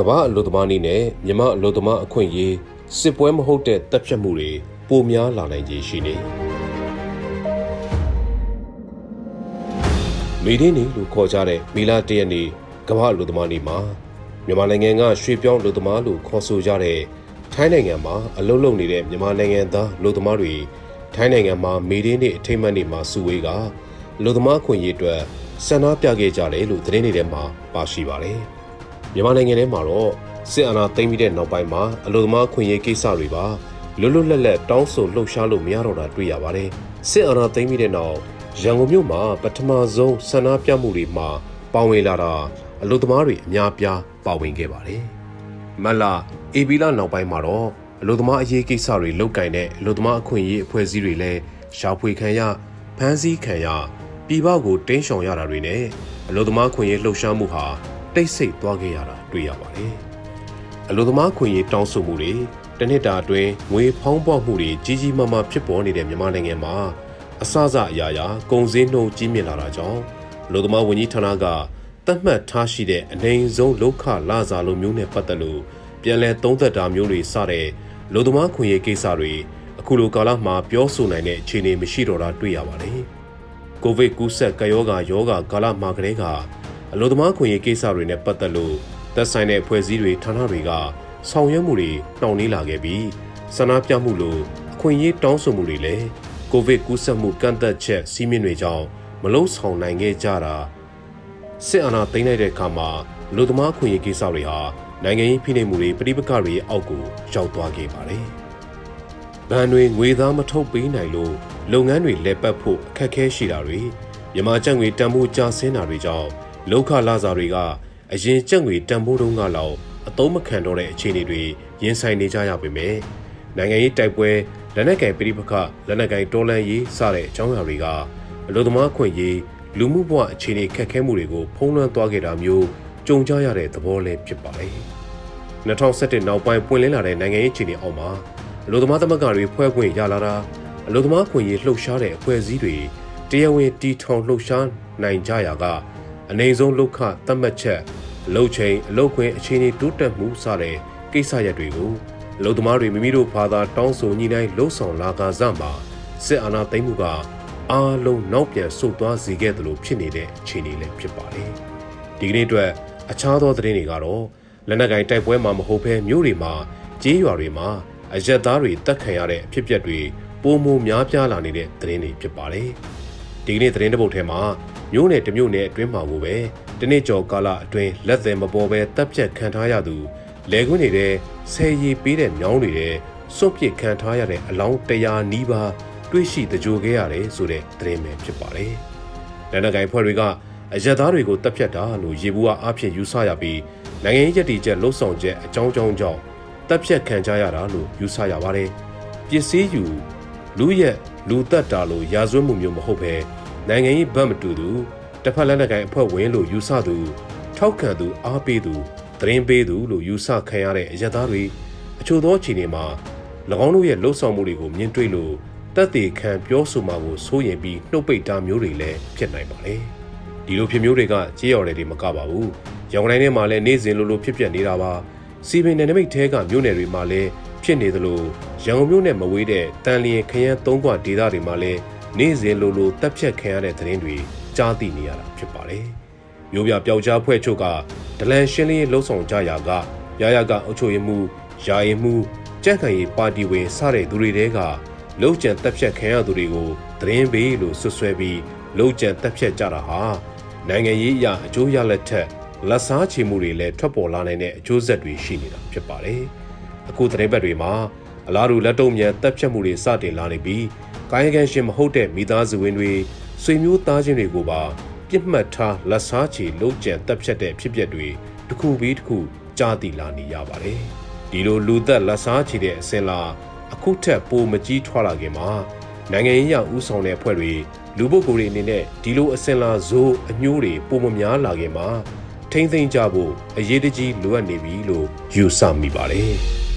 ကမ္ဘာအလို့သမားနည်းနဲ့မြမအလို့သမားအခွင့်အရေးစစ်ပွဲမဟုတ်တဲ့တပ်ဖြတ်မှုတွေပိုများလာနိုင်ခြေရှိနေမေဒင်းနေလို့ခေါ်ကြတဲ့မီလာတရက်နေ့ကမ္ဘာအလို့သမားနေ့မှာမြန်မာနိုင်ငံကရွှေပြောင်းလူသမားလို့ခေါ်ဆိုကြတဲ့ထိုင်းနိုင်ငံမှာအလုပ်လုပ်နေတဲ့မြန်မာနိုင်ငံသားလူသမားတွေထိုင်းနိုင်ငံမှာမေဒင်းနေ့အထိမ်းအမှတ်နေ့မှာစုဝေးကလူသမားခွင့်ရေးအတွက်ဆန္ဒပြခဲ့ကြတယ်လို့သတင်းတွေထဲမှာပါရှိပါတယ်။ မြန်မာနိုင်ငံထဲမှာတော့စစ်အာဏာသိမ်းပြီးတဲ့နောက်ပိုင်းမှာအလို့သမားခွင့်ရေးကိစ္စတွေပါလွတ်လွတ်လပ်လပ်တောင်းဆိုလှုပ်ရှားလို့မရတော့တာတွေ့ရပါတယ်။စစ်အာဏာသိမ်းပြီးတဲ့နောက်ရန်ကုန်မြို့မှာပထမဆုံးဆန္ဒပြမှုတွေမှာပါဝင်လာတာအလို့သမားတွေအများပြားပါဝင်ခဲ့ပါတယ်။မလအေဘီလာနောက်ပိုင်းမှာတော့အလို့သမားအရေးကိစ္စတွေလုတ်ကင်တဲ့အလို့သမားအခွင့်အရေးအဖွဲ့အစည်းတွေလည်းရှာဖွေခံရဖမ်းဆီးခံရပြည်ပကိုတင်းရှောင်ရတာတွေနဲ့အလို့သမားခွင့်ရေးလှုပ်ရှားမှုဟာ တိတ်ဆိတ်သွားခဲ့ရတာတွေ့ရပါတယ်။အလို့သမားခွင့်ရေးတောင်းဆိုမှုတွေတနစ်တာအတွင်းငွေဖောင်းပွားမှုတွေကြီးကြီးမားမားဖြစ်ပေါ်နေတဲ့မြန်မာနိုင်ငံမှာအစစအရာရာကုန်စည်နှုန်းကြီးမြင့်လာတာကြောင့်အလို့သမားဝန်ကြီးဌာနကသတ်မှတ်ထားရှိတဲ့အနေအဆုံးလောက်ခလာစာလိုမျိုးနဲ့ပတ်သက်လို့ပြန်လည်သုံးသပ်တာမျိုးတွေစတဲ့လူသမားခွင့်ရေးကိစ္စတွေအခုလိုကာလမှာပြောဆိုနိုင်တဲ့အခြေအနေမရှိတော့တာတွေ့ရပါတယ်။ကိုဗစ်ကူးစက်ကရောဂါယောဂါကာလမှာကလေးက အလို့သမားခွင့်ရေးကိစ္စတွေနဲ့ပတ်သက်လို့သက်ဆိုင်တဲ့အဖွဲ့အစည်းတွေဌာနတွေကဆောင်ရွက်မှုတွေနှောင့်နှေးလာခဲ့ပြီးဆန္ဒပြမှုလိုအခွင့်အရေးတောင်းဆိုမှုတွေလည်းကိုဗစ်ကူးစက်မှုကန့်သက်ချက်စီးမြင့်တွေကြောင့်မလုံးဆောင်နိုင်ခဲ့ကြတာစစ်အာဏာသိမ်းလိုက်တဲ့အခါမှာလူသမားခွင့်ရေးကိစ္စတွေဟာနိုင်ငံရေးဖိနှိပ်မှုတွေပြည်ပကတွေအောက်ကိုရောက်သွားခဲ့ပါတယ်။ဗန်တွေငွေသားမထုတ်ပေးနိုင်လို့လုပ်ငန်းတွေလက်ပတ်ဖို့အခက်အခဲရှိတာတွေမြန်မာကျပ်ငွေတန်ဖိုးကျဆင်းတာတွေကြောင့် လောက်ခလာစာတွေကအရင်ကြက်ငွေတန်ဖိုးတုံးကလောက်အသုံးမခံတော့တဲ့အခြေအနေတွေရင်ဆိုင်နေကြရပေမဲ့နိုင်ငံရေးတိုက်ပွဲလက်နက်ကင်ပြည်ပခလက်နက်ကင်တော်လန်ရေးစတဲ့အကြောင်းအရာတွေကအလို့သမားခွင့်ရေးလူမှုဘဝအခြေအနေခက်ခဲမှုတွေကိုဖုံးလွှမ်းသွားခဲ့တာမျိုးကြုံကြရတဲ့သဘောလည်းဖြစ်ပါတယ်။2017နောက်ပိုင်းပွင့်လင်းလာတဲ့နိုင်ငံရေးအခြေအနေအောက်မှာအလို့သမားသမဂ္ဂတွေဖွဲ့ခွင့်ရလာတာအလို့သမားခွင့်ရေးလှုပ်ရှားတဲ့အဖွဲ့အစည်းတွေတရားဝင်တီထောင်လှုပ်ရှားနိုင်ကြရာက အနေဆုံးလောက်ခသတ်မှတ်ချက်လှုပ်ချိန်အလုတ်ခွင့်အခြေအနေတိုးတက်မှုစတဲ့ကိစ္စရပ်တွေကိုလုံသမားတွေမိမိတို့ဘာသာတောင်းဆိုညှိနှိုင်းလှုပ်ဆောင်လာကစားမှာစစ်အာဏာသိမ်းမှုကအားလုံးနောက်ပြန်ဆုတ်သွားစေခဲ့တယ်လို့ဖြစ်နေတဲ့အခြေအနေလည်းဖြစ်ပါတယ်ဒီကနေ့အတွက်အခြားသောသတင်းတွေကတော့လက်နက်ကင်တိုက်ပွဲမှာမဟုတ်ဘဲမြို့တွေမှာကြေးရွာတွေမှာအရက်သားတွေတက်ခံရတဲ့အဖြစ်အပျက်တွေပိုမိုများပြားလာနေတဲ့သတင်းတွေဖြစ်ပါတယ်ဒီကနေ့သတင်းတပုတ်ထဲမှာ မြို့နယ်တစ်မြို့နယ်အတွင်းမှာကိုပဲတနေ့ကျော်ကာလအတွင်းလက်သည်မပေါ်ပဲတပ်ဖြတ်ခံထားရသူလဲခွင်းနေတဲ့ဆယ်ရီပေးတဲ့မြောင်းတွေတဲ့စွန့်ပစ်ခံထားရတဲ့အလောင်း100နီးပါးတွေ့ရှိတကြိုခဲ့ရတယ်ဆိုတဲ့သတင်းပဲဖြစ်ပါတယ်။လက်နက်ကိုင်ဖွဲ့တွေကအရက်သားတွေကိုတပ်ဖြတ်တာလို့ရေဘူးအားဖြင့်ယူဆရပြီးနိုင်ငံရေးရည်တည်ချက်လှုပ်ဆောင်ချက်အကြောင်းကြောင်းကြောင့်တပ်ဖြတ်ခံကြရတာလို့ယူဆရပါတယ်။ပစ္စည်းယူလူရက်လူတက်တာလို့ရာဇဝတ်မှုမျိုးမဟုတ်ဘဲ နိုင်ငံရေးဘက်မတူသူတစ်ဖက်လက်နက်ကိုင်အဖွဲ့ဝင်လို့ယူဆသူထောက်ခံသူအားပေးသူသတင်းပေးသူလို့ယူဆခံရတဲ့အရသားတွေအချို့သောအခြေအနေမှာ၎င်းတို့ရဲ့လှုပ်ဆောင်မှုတွေကိုမြင်တွေ့လို့တက်သေးခံပြောဆိုမှာကိုစိုးရင်ပြီးနှုတ်ပိတ်တာမျိုးတွေလည်းဖြစ်နိုင်ပါလေဒီလိုဖြစ်မျိုးတွေကကြေးရော်တယ်တွေမကပါဘူးရောင်တိုင်းထဲမှာလည်းနေ့စဉ်လိုလိုဖြစ်ပျက်နေတာပါစီပင်နယ်နိမိတ်ထဲကမြို့နယ်တွေမှာလည်းဖြစ်နေသလိုရန်ကုန်မြို့နဲ့မဝေးတဲ့တန်လျင်ခရမ်းသုံးခွဒေသတွေမှာလည်း နေ့စဉ်လိုလိုတပ်ဖြတ်ခံရတဲ့သတင်းတွေကြားသိနေရတာဖြစ်ပါတယ်။မျိုးပြပျောက်ကြားဖွဲ့ချုပ်ကဒလန်ရှင်းလင်းရေးလှုံ့ဆော်ကြရာကရရကအုပ်ချုပ်ရေးမှုယာယီမှုကြက်ခံရေးပါတီဝင်စတဲ့သူတွေတဲကလုံခြံတပ်ဖြတ်ခံရသူတွေကိုသတင်းပေးလို့ဆွဆွဲပြီးလုံခြံတပ်ဖြတ်ကြတာဟာနိုင်ငံရေးအရအကျိုးရလက်ထက်လက်စားချေမှုတွေလည်းထွက်ပေါ်လာနိုင်တဲ့အကျိုးဆက်တွေရှိနေတာဖြစ်ပါတယ်။အခုသတင်းပတ်တွေမှာအလားတူလက်တုံမြန်တပ်ဖြတ်မှုတွေစတင်လာနေပြီး ကာယကံရှင်မဟုတ်တဲ့မိသားစုဝင်တွေဆွေမျိုးသားချင်းတွေကိုပါပြစ်မှတ်ထားလက်စားချေလုံးကျန်တက်ဖြတ်တဲ့ဖြစ်ပျက်တွေတစ်ခုပြီးတစ်ခုကြားသိလာနေရပါတယ်။ဒီလိုလူသက်လက်စားချေတဲ့အစင်လာအခုထက်ပိုမကြီးထွားလာခင်မှာနိုင်ငံရေးရဥဆောင်တဲ့အဖွဲ့တွေလူပုဂ္ဂိုလ်တွေအနေနဲ့ဒီလိုအစင်လာဇိုးအညိုးတွေပုံမများလာခင်မှာထိမ့်သိမ့်ကြဖို့အရေးတကြီးလိုအပ်နေပြီလို့ယူဆမိပါတယ်။